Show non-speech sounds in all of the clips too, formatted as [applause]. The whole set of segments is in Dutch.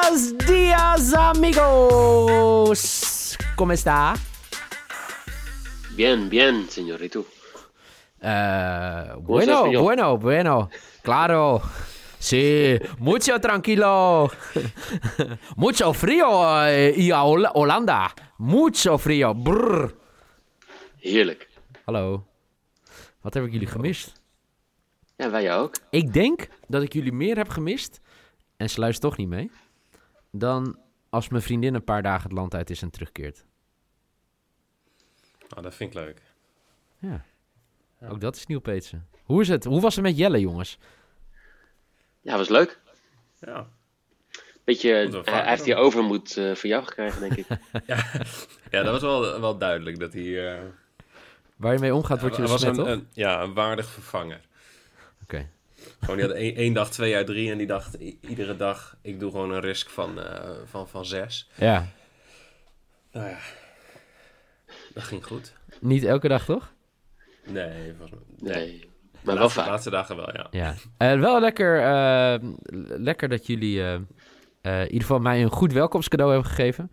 Buenos dias, amigos. ¿Cómo está? Bien, bien, señorito. Eh, bueno, bueno, bueno. Claro. Sí, mucho tranquilo. mucho frío eh, y a Hol- Holanda. Mucho frío. Brr. Heerlijk. Hallo. Wat heb ik jullie gemist? Ja, wij ook. Ik denk dat ik jullie meer heb gemist, en ze luistert toch niet mee, dan als mijn vriendin een paar dagen het land uit is en terugkeert. Nou, dat vind ik leuk. Ja. Ook dat is nieuw, Peetse. Hoe is het? Hoe was het met Jelle, jongens? Ja, was leuk. Ja. Beetje, wel hij heeft die doen. overmoed eh voor jou gekregen, denk ik. [laughs] ja, dat was wel, wel duidelijk dat hij... eh, Waar je mee omgaat, word je besmet, een, toch? een- ja, een waardig vervanger. Oké. Gewoon, die had één, één dag twee uit drie en die dacht iedere dag, ik doe gewoon een risk van, eh, van, van zes. Ja. Nou ja, dat ging goed. Niet elke dag, toch? Nee, volgens mij- nee. Nee, De maar wel laatste, vaak. laatste dagen wel, ja. Ja. Eh, wel lekker, eh, lekker dat jullie eh, eh, in ieder geval mij een goed welkomstcadeau hebben gegeven.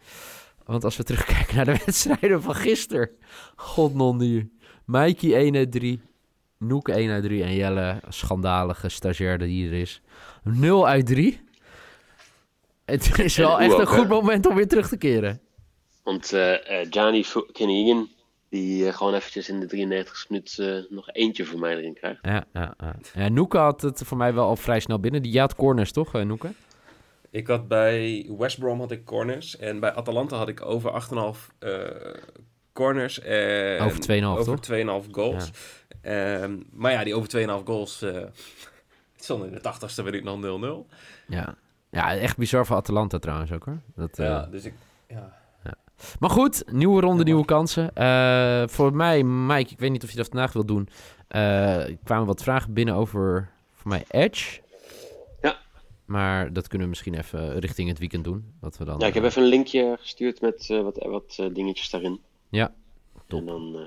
Want als we terugkijken naar de [laughs] wedstrijden van gisteren. God non nu. Mikey 1 uit 3. Noek 1 uit 3. En Jelle, schandalige stagiair die er is. 0 uit 3. Het is wel echt ook, een goed hè? moment om weer terug te keren. Want eh eh Gianni Kinnigan, die eh, gewoon eventjes in de 93 minuut eh, nog eentje voor mij erin krijgt. Ja, ja, ja. ja Noeke had het voor mij wel al vrij snel binnen. Die had corners, toch, Noeke? Ik had bij West Brom had ik corners en bij Atalanta had ik over 8,5 eh corners. En Over 2,5 over toch? 2,5 goals. Ehm, maar ja, die over 2,5 goals eh [laughs] het stond in de 80ste minuut nog 0-0. Ja. Ja, echt bizar voor Atalanta trouwens ook, hoor. Dat, eh, Ja, dus ik... Ja. Maar goed, nieuwe ronde, nieuwe kansen. Eh, voor mij, Mike, ik weet niet of je dat vandaag wil doen. Eh, er kwamen wat vragen binnen over, voor mij, Edge. Ja. Maar dat kunnen we misschien even richting het weekend doen. Dat we dan, Ja, ik heb eh, even een linkje gestuurd met eh, wat, wat eh, dingetjes daarin. Ja, top. En dan eh,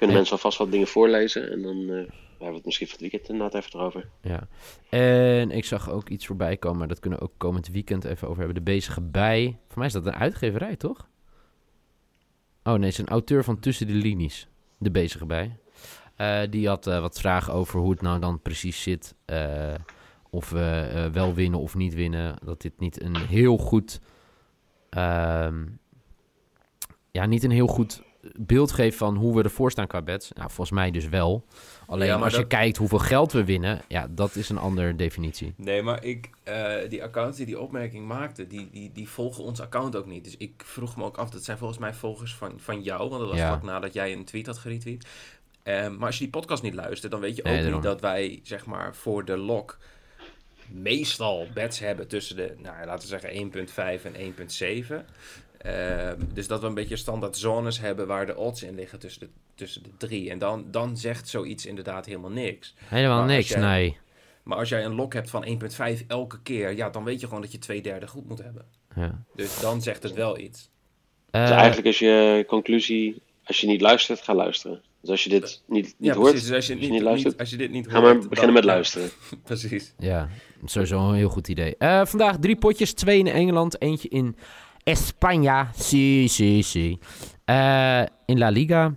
kunnen En- mensen alvast wat dingen voorlezen. En dan eh, hebben we het misschien van het weekend inderdaad even erover. Ja. En ik zag ook iets voorbij komen, maar dat kunnen we ook komend weekend even over hebben. De bezige bij. Voor mij is dat een uitgeverij, toch? Oh nee, het is een auteur van Tussen de Linies. De bezige bij. Eh, die had eh, wat vragen over hoe het nou dan precies zit. of we wel winnen of niet winnen. Dat dit niet een heel goed. ehm, ja, niet een heel goed beeld geeft van hoe we ervoor staan qua bets. Nou, volgens mij dus wel. Alleen Ja, als je kijkt hoeveel geld we winnen, ja, dat is een andere definitie. Nee, maar ik, eh, die accounts die die opmerking maakten, die, die, die volgen ons account ook niet. Dus ik vroeg me ook af, dat zijn volgens mij volgers van, van jou, want dat was Ja. vlak nadat jij een tweet had geretweet. Ehm, maar als je die podcast niet luistert, dan weet je ook niet dat wij, zeg maar, voor de lok meestal bets hebben tussen de, nou, laten we zeggen 1.5 en 1.7. Ehm, dus dat we een beetje standaard zones hebben waar de odds in liggen tussen de, tussen de drie. En dan, dan zegt zoiets inderdaad helemaal niks. Helemaal Maar niks, jij- nee. Maar als jij een lok hebt van 1.5 elke keer, ja, dan weet je gewoon dat je twee derde goed moet hebben. Ja. Dus dan zegt het wel iets. Eh, Dus eigenlijk is je conclusie, als je niet luistert, ga luisteren. Dus als je dit niet, niet ja, hoort, precies. Dus als je, als je niet, niet luistert, niet- als je dit niet ga hoort, maar dan- beginnen met ja, luisteren. [laughs] precies. Ja, sowieso een heel goed idee. Eh, vandaag drie potjes. Twee in Engeland, eentje in España. Si, si, si. Eh, in La Liga.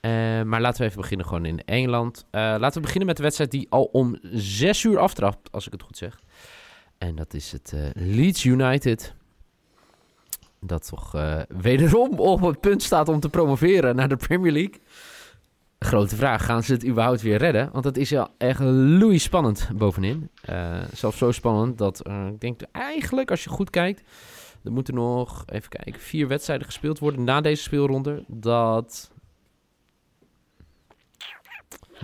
Eh, maar laten we even beginnen gewoon in Engeland. Eh, laten we beginnen met de wedstrijd die al om zes uur aftrapt, als ik het goed zeg. En dat is het Leeds United. Dat toch wederom op het punt staat om te promoveren naar de Premier League. Grote vraag, gaan ze het überhaupt weer redden? Want het is echt loeispannend spannend bovenin. Zelfs zo spannend dat ik denk eigenlijk, als je goed kijkt... er moeten nog, even kijken, vier wedstrijden gespeeld worden na deze speelronde. Dat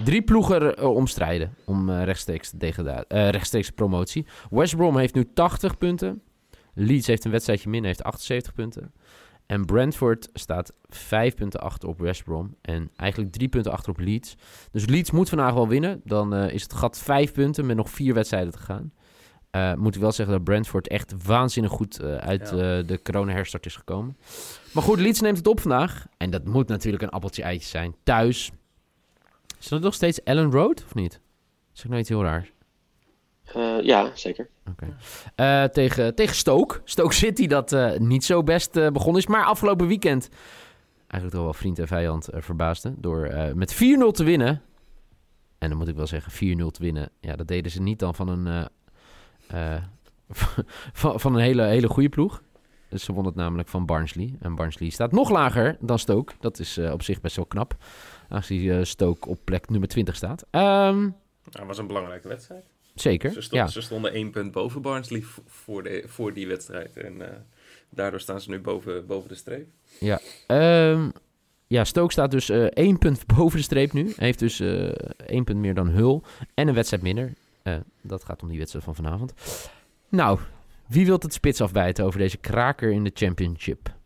drie ploegen er, eh, omstrijden om eh, rechtstreeks, eh, rechtstreeks promotie. West Brom heeft nu 80 punten. Leeds heeft een wedstrijdje minder, heeft 78 punten. En Brentford staat 5 punten achter op West Brom. En eigenlijk 3 punten achter op Leeds. Dus Leeds moet vandaag wel winnen. Dan is het gat 5 punten met nog 4 wedstrijden te gaan. Eh moet ik wel zeggen dat Brentford echt waanzinnig goed eh, uit Ja. eh, de corona-herstart is gekomen. Maar goed, Leeds neemt het op vandaag. En dat moet natuurlijk een appeltje-eitje zijn. Thuis. Is dat nog steeds Ellen Road of niet? Zeg ik nou iets heel raars? Eh, ja, zeker. Oké. Eh, tegen, tegen Stoke. Stoke City dat eh, niet zo best begonnen is. Maar afgelopen weekend eigenlijk toch wel vriend en vijand verbaasde. Door eh, met 4-0 te winnen. En dan moet ik wel zeggen, 4-0 te winnen. Ja, dat deden ze niet dan van een, [laughs] van, van een hele, hele goede ploeg. Dus ze won het namelijk van Barnsley. En Barnsley staat nog lager dan Stoke. Dat is eh, op zich best wel knap. Aangezien eh, Stoke op plek nummer 20 staat. Ehm, Dat was een belangrijke wedstrijd. zeker. Ze, stond, ja. ze stonden één punt boven Barnsley voor, de, voor die wedstrijd. En eh, daardoor staan ze nu boven, boven de streep. Ehm, ja, Stoke staat dus eh één punt [laughs] boven de streep nu. Heeft dus eh één punt meer dan Hul. En een wedstrijd minder. Eh, dat gaat om die wedstrijd van vanavond. Nou, wie wilt het spits afbijten over deze kraker in de championship?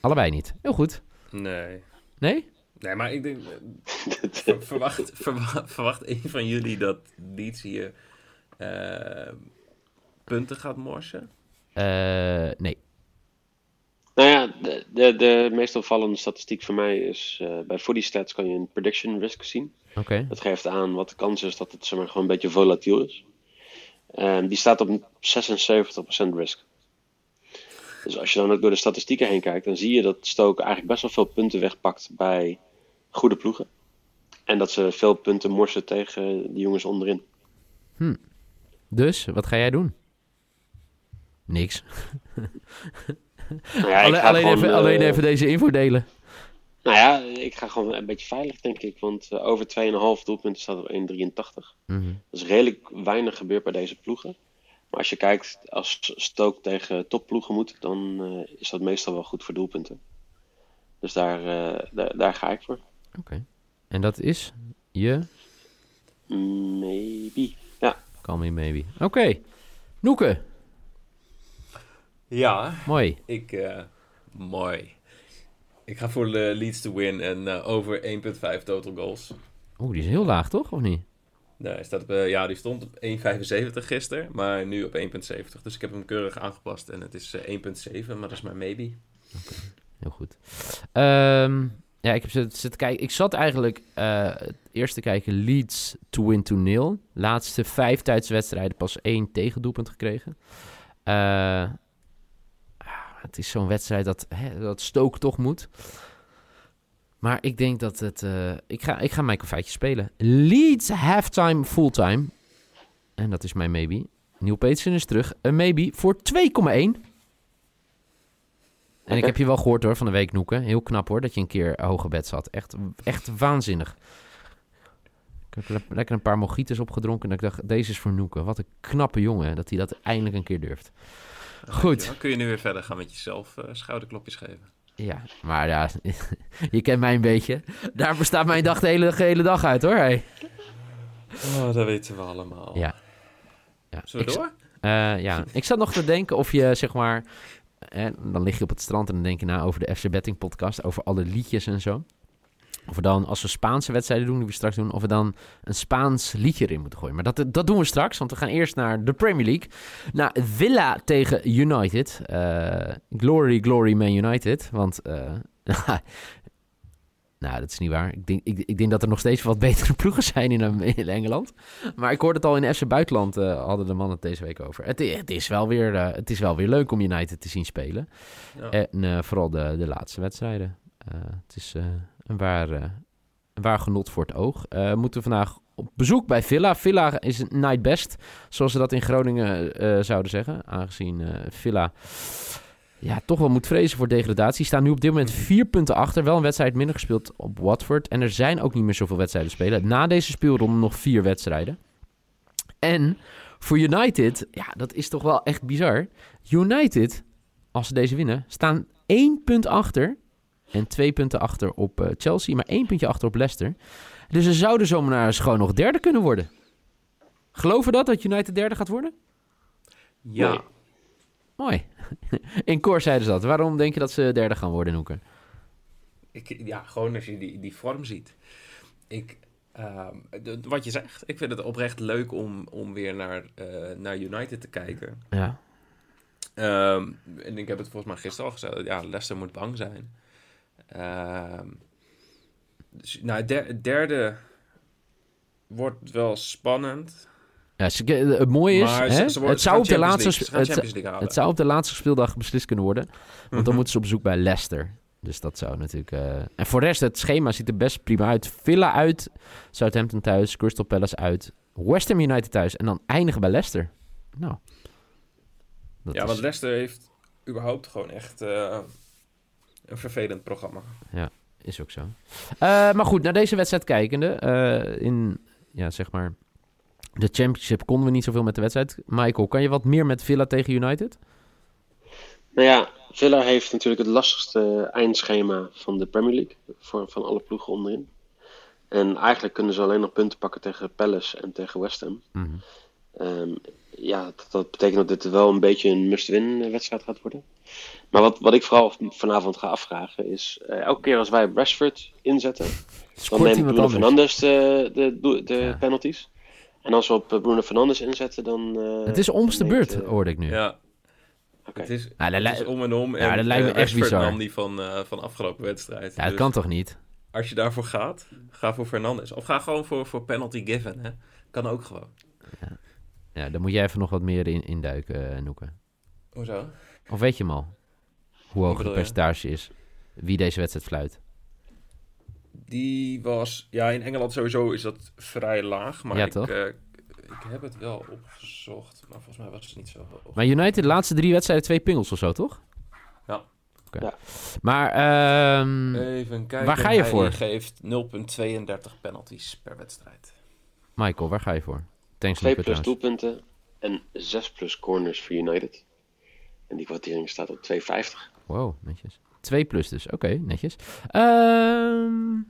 Allebei niet. Heel goed. Nee. Nee? Nee, maar ik denk... [laughs] eh, ver- verwacht, verwacht, verwacht een van jullie dat Leeds hier eh, punten gaat morsen? Eh, nee. Nou ja, de, de, de meest opvallende statistiek voor mij is... eh, bij Footy Stats kan je een prediction risk zien. Dat geeft aan wat de kans is dat het zeg maar, gewoon een beetje volatiel is. En die staat op 76% risk. Dus als je dan ook door de statistieken heen kijkt, dan zie je dat Stoke eigenlijk best wel veel punten wegpakt bij goede ploegen. En dat ze veel punten morsen tegen de jongens onderin. Dus, wat ga jij doen? Niks. Nou ja, alleen, ga alleen, gewoon, even, eh, alleen even deze info delen. Nou ja, ik ga gewoon een beetje veilig, denk ik. Want eh, over 2,5 doelpunten staat op 1,83. Mhm. Dat is redelijk weinig gebeurd bij deze ploegen. Maar als je kijkt, als Stoke tegen topploegen moet, dan eh, is dat meestal wel goed voor doelpunten. Dus daar, eh, daar, daar ga ik voor. Oké. En dat is je... Maybe. Ja, Call me maybe. Oké. Noeke. Ja, Mooi. ik... eh, mooi. Ik ga voor de Leeds to win en eh, over 1.5 total goals. Oeh, die is heel laag, toch? Of niet? Nee, hij staat op, eh, ja, die stond op 1,75 gisteren, maar nu op 1,70. Dus ik heb hem keurig aangepast en het is eh, 1,7, maar dat is maar maybe. Heel goed. Ehm, ja, ik heb zitten, zitten kijken. Ik zat eigenlijk eh, het eerst te kijken Leeds to win to nil. Laatste vijf tijdswedstrijden pas één tegendoelpunt gekregen. Eh, het is zo'n wedstrijd dat, hè, dat Stoke toch moet. Maar ik denk dat het... eh, ik, ga, ik ga mijn feitje spelen. Leeds halftime fulltime. En dat is mijn maybe. Neil Petersen is terug. Een maybe voor 2,1. En ik heb je wel gehoord hoor van de week Noeken. Heel knap hoor dat je een keer hoge bed zat. Echt, echt waanzinnig. Ik heb le- lekker een paar mojitos opgedronken. En ik dacht, deze is voor Noeken. Wat een knappe jongen dat hij dat eindelijk een keer durft. Goed. Dan kun je nu weer verder gaan met jezelf eh, schouderklopjes geven. Ja, maar ja, [laughs] je kent mij een beetje. Daar bestaat mijn dag de hele, de hele dag uit hoor. Hey. Oh, dat weten we allemaal. Ja. ja. Zullen we ik, door? eh, ja, ik zat nog te denken of je zeg maar... En dan lig je op het strand en dan denk je na over de FC Betting podcast. Over alle liedjes en zo. Of we dan, als we Spaanse wedstrijden doen, die we straks doen, of we dan een Spaans liedje erin moeten gooien. Maar dat, dat doen we straks, want we gaan eerst naar de Premier League. Naar Villa tegen United. Eh, glory, glory Man United. Want, eh, [laughs] nou, dat is niet waar. Ik denk, ik, ik denk dat er nog steeds wat betere ploegen zijn in, in Engeland. Maar ik hoorde het al in FC Buitenland, eh, hadden de mannen het deze week over. Het, het, is wel weer, eh, het is wel weer leuk om United te zien spelen. Ja. En eh, vooral de, de laatste wedstrijden. Eh, het is eh, een, waar, eh, waar genot voor het oog. We moeten vandaag op bezoek bij Villa. Villa is night best, zoals ze dat in Groningen eh, zouden zeggen. Aangezien Villa ja, toch wel moet vrezen voor degradatie. Staan nu op dit moment vier punten achter. Wel een wedstrijd minder gespeeld op Watford. En er zijn ook niet meer zoveel wedstrijden spelen. Na deze speelronde nog vier wedstrijden. En voor United, ja, dat is toch wel echt bizar. United, als ze deze winnen, staan één punt achter. En twee punten achter op eh, Chelsea, maar één puntje achter op Leicester. Dus ze zouden zomaar eens gewoon nog derde kunnen worden. Geloven dat, dat United derde gaat worden? ja. Nee. Mooi. [laughs] In koor zeiden ze dat. Waarom denk je dat ze derde gaan worden, Noeke? Ik, ja, gewoon als je die, die vorm ziet. Ik, ehm, de- wat je zegt, ik vind het oprecht leuk om, om weer naar, eh, naar United te kijken. Ja. Ehm, en ik heb het volgens mij gisteren al gezegd. Ja, Leicester moet bang zijn. Ehm, dus, nou, het derde wordt wel spannend. Ja, ze- het mooie is, ze- hè, ze het, zou op de laatste, het, zou op de laatste speeldag beslist kunnen worden. Want dan Mhm. moeten ze op bezoek bij Leicester. Dus dat zou natuurlijk... eh, En voor de rest, het schema ziet er best prima uit. Villa uit, Southampton thuis, Crystal Palace uit, West Ham United thuis en dan eindigen bij Leicester. Nou. Ja, is- want Leicester heeft überhaupt gewoon echt eh, een vervelend programma. Is ook zo. Eh, maar goed, naar deze wedstrijd kijkende. eh, in, ja, zeg maar... De Championship konden we niet zoveel met de wedstrijd. Michael, kan je wat meer met Villa tegen United? Nou ja, Villa heeft natuurlijk het lastigste eindschema van de Premier League. Voor, van alle ploegen onderin. En eigenlijk kunnen ze alleen nog punten pakken tegen Palace en tegen West Ham. Mhm. Ehm, ja, dat, dat betekent dat dit wel een beetje een must-win wedstrijd gaat worden. Maar wat, wat ik vooral vanavond ga afvragen is... eh, elke keer als wij Rashford inzetten... dan neemt Bruno anders? Fernandes de, de, de, de Ja. penalties. En als we op eh, Bruno Fernandes inzetten, dan... eh, Het is om de neemt, beurt, eh, hoorde ik nu. Ja, oké. het is, Ja, dat het is li- om en om. Ja, en, dat lijkt me eh, echt bizar. nam die van, eh, van afgelopen wedstrijd. Ja, dat Dus kan toch niet? Als je daarvoor gaat, ga voor Fernandes. Of ga gewoon voor, voor penalty given. Hè? Kan ook gewoon. Ja, dan moet jij even nog wat meer in, induiken, eh, Noeke. Hoezo? Of weet je hem al? Hoe hoog het percentage is? Wie deze wedstrijd fluit? Die was... Ja, in Engeland sowieso is dat vrij laag. Maar Ja, ik, toch? eh, ik heb het wel opgezocht. Maar volgens mij was het niet zo hoog. Maar United, de laatste drie wedstrijden, twee pingels of zo, toch? Ja. Oké. Ja. Maar, ehm, Even kijken. Waar ga je Hij voor? geeft 0,32 penalties per wedstrijd. Michael, waar ga je voor? Thanks, 2 Noeke, plus doelpunten en 6 plus corners voor United. En die kwartering staat op 2,50. Wow, netjes. 2 plus dus, oké, netjes. Ehm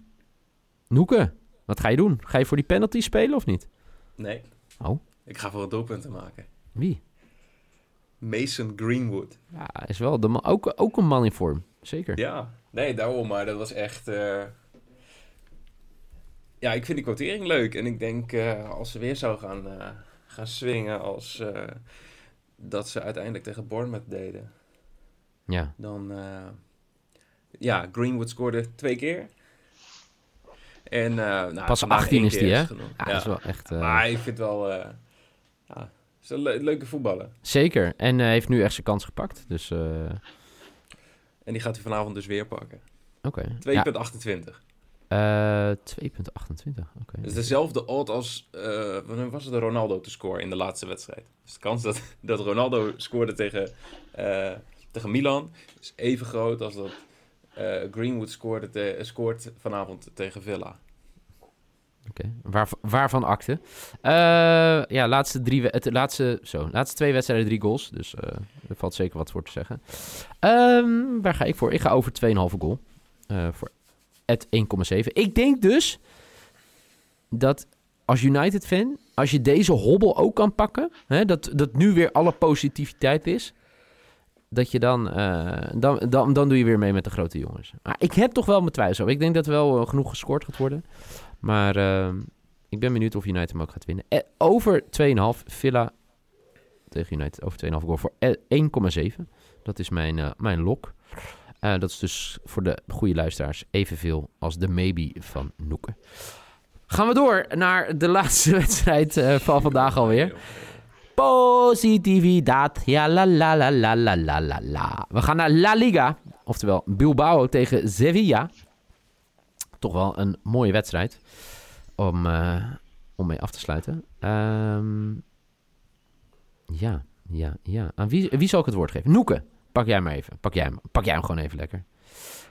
Noeke, wat ga je doen? Ga je voor die penalty spelen of niet? Nee. Oh. Ik ga voor het doelpunten maken. Wie? Mason Greenwood. Ja, is wel de man, ook, ook een man in vorm. Zeker. Ja, nee, daarom. Maar dat was echt... eh, Ja, ik vind die quotering leuk. En ik denk, eh, als ze weer zou gaan, eh, gaan swingen als eh, dat ze uiteindelijk tegen Bournemouth deden, Ja. dan... ja, Greenwood scoorde twee keer. En, nou, Pas vandaag 18 één is die, hè? Ja, Ja, dat is wel echt... Maar ik vind wel... ja, is een le- leuke voetballer. Zeker. En heeft nu echt zijn kans gepakt. Dus, oké. En die gaat hij vanavond dus weer pakken. 2,28. Ja, eh, 2,28. Oké. Het is dezelfde odd als, wanneer was het Ronaldo te scoren in de laatste wedstrijd. Dus de kans dat, [laughs] dat Ronaldo scoorde tegen, eh, tegen Milan is even groot als dat eh, Greenwood scoorde te- scoort vanavond tegen Villa. Oké. Waar, waarvan akte? Eh, ja, laatste, drie, het laatste, zo, laatste twee wedstrijden, drie goals. Dus er valt zeker wat voor te zeggen. Ehm, waar ga ik voor? Ik ga over 2,5 goal. Voor at 1,7. Ik denk dus dat als United-fan, als je deze hobbel ook kan pakken, hè, dat, dat nu weer alle positiviteit is, dat je dan, eh, dan, dan, dan doe je weer mee met de grote jongens. Maar ik heb toch wel mijn twijfels. Ik denk dat wel eh, genoeg gescoord gaat worden. Maar ehm, ik ben benieuwd of United hem ook gaat winnen. Eh, over 2,5 Villa tegen United. Over 2,5 goal voor eh, 1,7. Dat is mijn, eh, mijn lok. Eh, dat is dus voor de goede luisteraars evenveel als de maybe van Noeken. Gaan we door naar de [laughs] laatste wedstrijd eh, van vandaag alweer. Positiviteit. Ja, la la la la la la la. We gaan naar La Liga. Oftewel Bilbao tegen Sevilla. Toch wel een mooie wedstrijd. Om, eh, om mee af te sluiten. Ehm, ja, ja, ja. Aan wie, wie zal ik het woord geven? Noeke. Pak jij maar even. Pak jij hem, pak jij hem gewoon even lekker.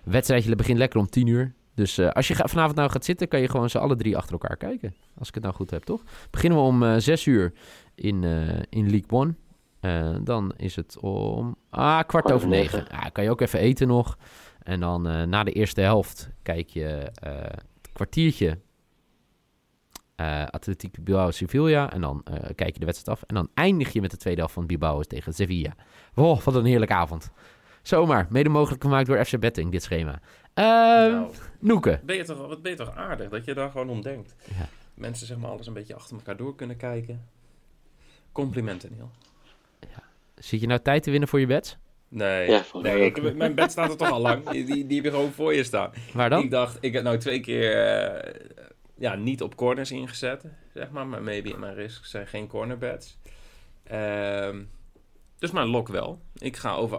Wedstrijdje begint lekker om 10 uur. Dus eh, als je vanavond nou gaat zitten, kan je gewoon ze alle drie achter elkaar kijken. Als ik het nou goed heb, toch? Beginnen we om eh 6 uur in, eh, in League One. Dan is het om ah, kwart over negen. Ja, kan je ook even eten nog. En dan na de eerste helft kijk je het kwartiertje eh Atletico Bilbao Sevilla. En dan eh, kijk je de wedstrijd af. En dan eindig je met de tweede helft van Bilbao tegen Sevilla. Oh, wat een heerlijke avond. Zomaar, mede mogelijk gemaakt door FC Betting, dit schema. Ehm Nou, Noeke. ben je toch, wat ben je toch aardig dat je daar gewoon om denkt. Ja. Mensen zeg maar alles een beetje achter elkaar door kunnen kijken. Complimenten, Neil. Zit je nou tijd te winnen voor je bets? Nee, Ja, nee mij ik, mijn bed staat er toch al lang. [laughs] Die, die, die heb je gewoon voor je staan. Waar Ik dan? dacht, ik heb nou twee keer eh, ja, niet op corners ingezet, zeg maar. Maar maybe in mijn risk zijn geen cornerbeds. Ehm dus mijn lok wel. Ik ga over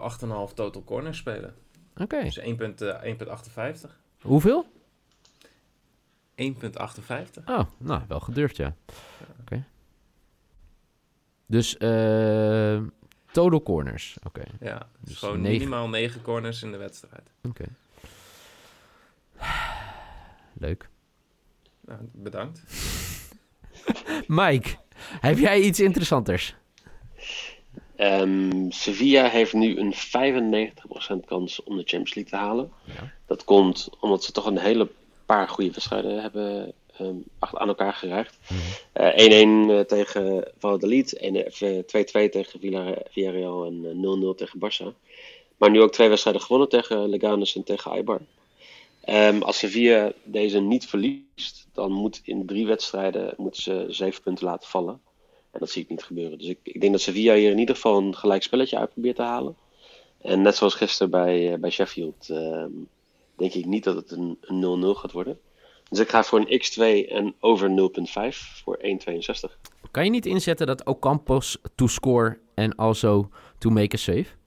8,5 total corners spelen. Oké. Dus 1,58. Hoeveel? 1,58. Oh, nou, wel gedurfd, ja. Oké. Dus eh total corners. Oké. Ja, dus Dus gewoon negen- minimaal 9 corners in de wedstrijd. Oké. Leuk. Nou, bedankt. [laughs] Mike, heb jij iets interessanters? Ehm, Sevilla heeft nu een 95% kans om de Champions League te halen. Ja. Dat komt omdat ze toch een hele paar goede wedstrijden hebben ehm, ach- aan elkaar geraakt. Eh, 1-1 eh, tegen Valladolid, en, eh, 2-2 tegen Villar- Villarreal en eh, 0-0 tegen Barça. Maar nu ook twee wedstrijden gewonnen tegen Leganes en tegen Eibar. Ehm, als Sevilla deze niet verliest, dan moet in drie wedstrijden moeten ze zeven punten laten vallen. En dat zie ik niet gebeuren. Dus ik, ik denk dat Sevilla hier in ieder geval een gelijk spelletje uit probeert te halen. En net zoals gisteren bij, eh, bij Sheffield, ehm, denk ik niet dat het een, een 0-0 gaat worden. Dus ik ga voor een x2 en over 0.5 voor 1,62. Kan je niet inzetten dat Ocampos to score en also to make a save?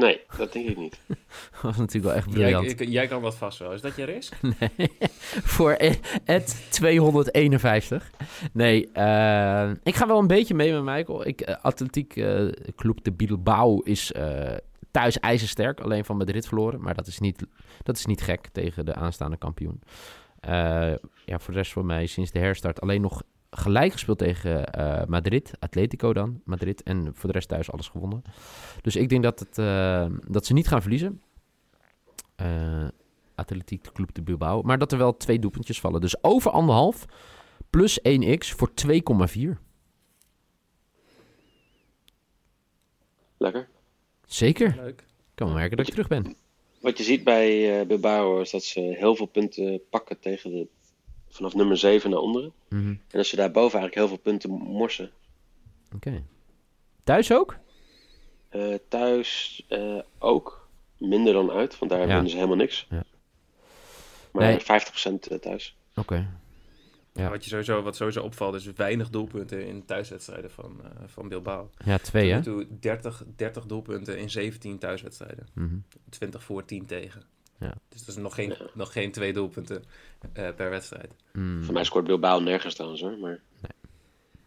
Nee, dat denk ik niet. [laughs] Dat was natuurlijk wel echt Jij, briljant. ik- jij kan dat vast wel. Is dat je risk? [laughs] voor het 251. Nee, eh, ik ga wel een beetje mee met Michael. Ik, eh, Atletiek eh Club de Bilbao is eh, thuis ijzersterk. Alleen van Madrid verloren. Maar dat is niet, dat is niet gek tegen de aanstaande kampioen. Eh, ja, voor de rest van mij sinds de herstart alleen nog gelijk gespeeld tegen eh, Madrid. Atletico dan, Madrid. En voor de rest thuis alles gewonnen. Dus ik denk dat, het, eh, dat ze niet gaan verliezen. Eh Atletiek Club de Bilbao. Maar dat er wel twee doelpuntjes vallen. Dus over anderhalf plus 1x voor 2,4. Lekker. Zeker. Leuk. Ik kan wel merken dat ik terug ben. Wat je ziet bij eh Bilbao is dat ze heel veel punten pakken tegen de, vanaf nummer 7 naar onderen. Mhm. En dat ze daarboven eigenlijk heel veel punten morsen. Oké. Thuis ook? Eh, thuis eh, ook. Minder dan uit, want daar Ja. winnen ze helemaal niks. Ja. Maar Nee. 50% thuis. Oké. Ja. Wat, je sowieso, wat sowieso opvalt is weinig doelpunten in thuiswedstrijden van, eh, van Bilbao. Ja, twee hè? Tot nu toe 30, 30 doelpunten in 17 thuiswedstrijden. Mhm. 20 voor 10 tegen. Ja. Dus dat is nog geen, nog geen twee doelpunten eh, per wedstrijd. Mm. Voor mij scoort Bilbao nergens trouwens hoor. Maar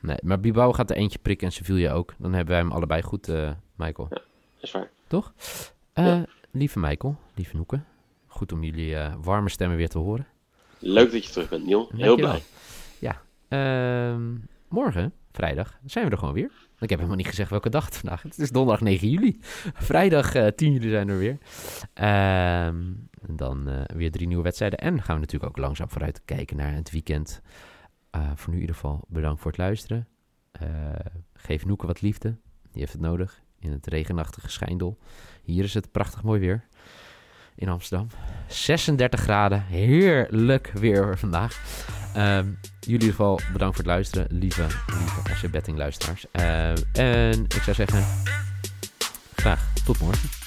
Nee, maar Bilbao gaat er eentje prikken en Sevilla ook. Dan hebben wij hem allebei goed, eh, Michael. dat is waar. Eh, Ja. Lieve Michael, lieve Noeke. Goed om jullie eh, warme stemmen weer te horen. Leuk dat je terug bent, Niel. Heel blij. Ja. Ehm, morgen, vrijdag, zijn we er gewoon weer. Ik heb helemaal niet gezegd welke dag het vandaag. Het is donderdag 9 juli. Vrijdag eh 10 juli zijn er weer. Ehm, dan eh, weer drie nieuwe wedstrijden. En gaan we natuurlijk ook langzaam vooruit kijken naar het weekend. Eh, voor nu in ieder geval bedankt voor het luisteren. Eh, geef Noeke wat liefde. Die heeft het nodig in het regenachtige Schijndel. Hier is het prachtig mooi weer in Amsterdam. 36 graden. Heerlijk weer vandaag. Ehm, jullie in ieder geval bedankt voor het luisteren, lieve, lieve FC Betting luisteraars. Eh, en ik zou zeggen, graag tot morgen.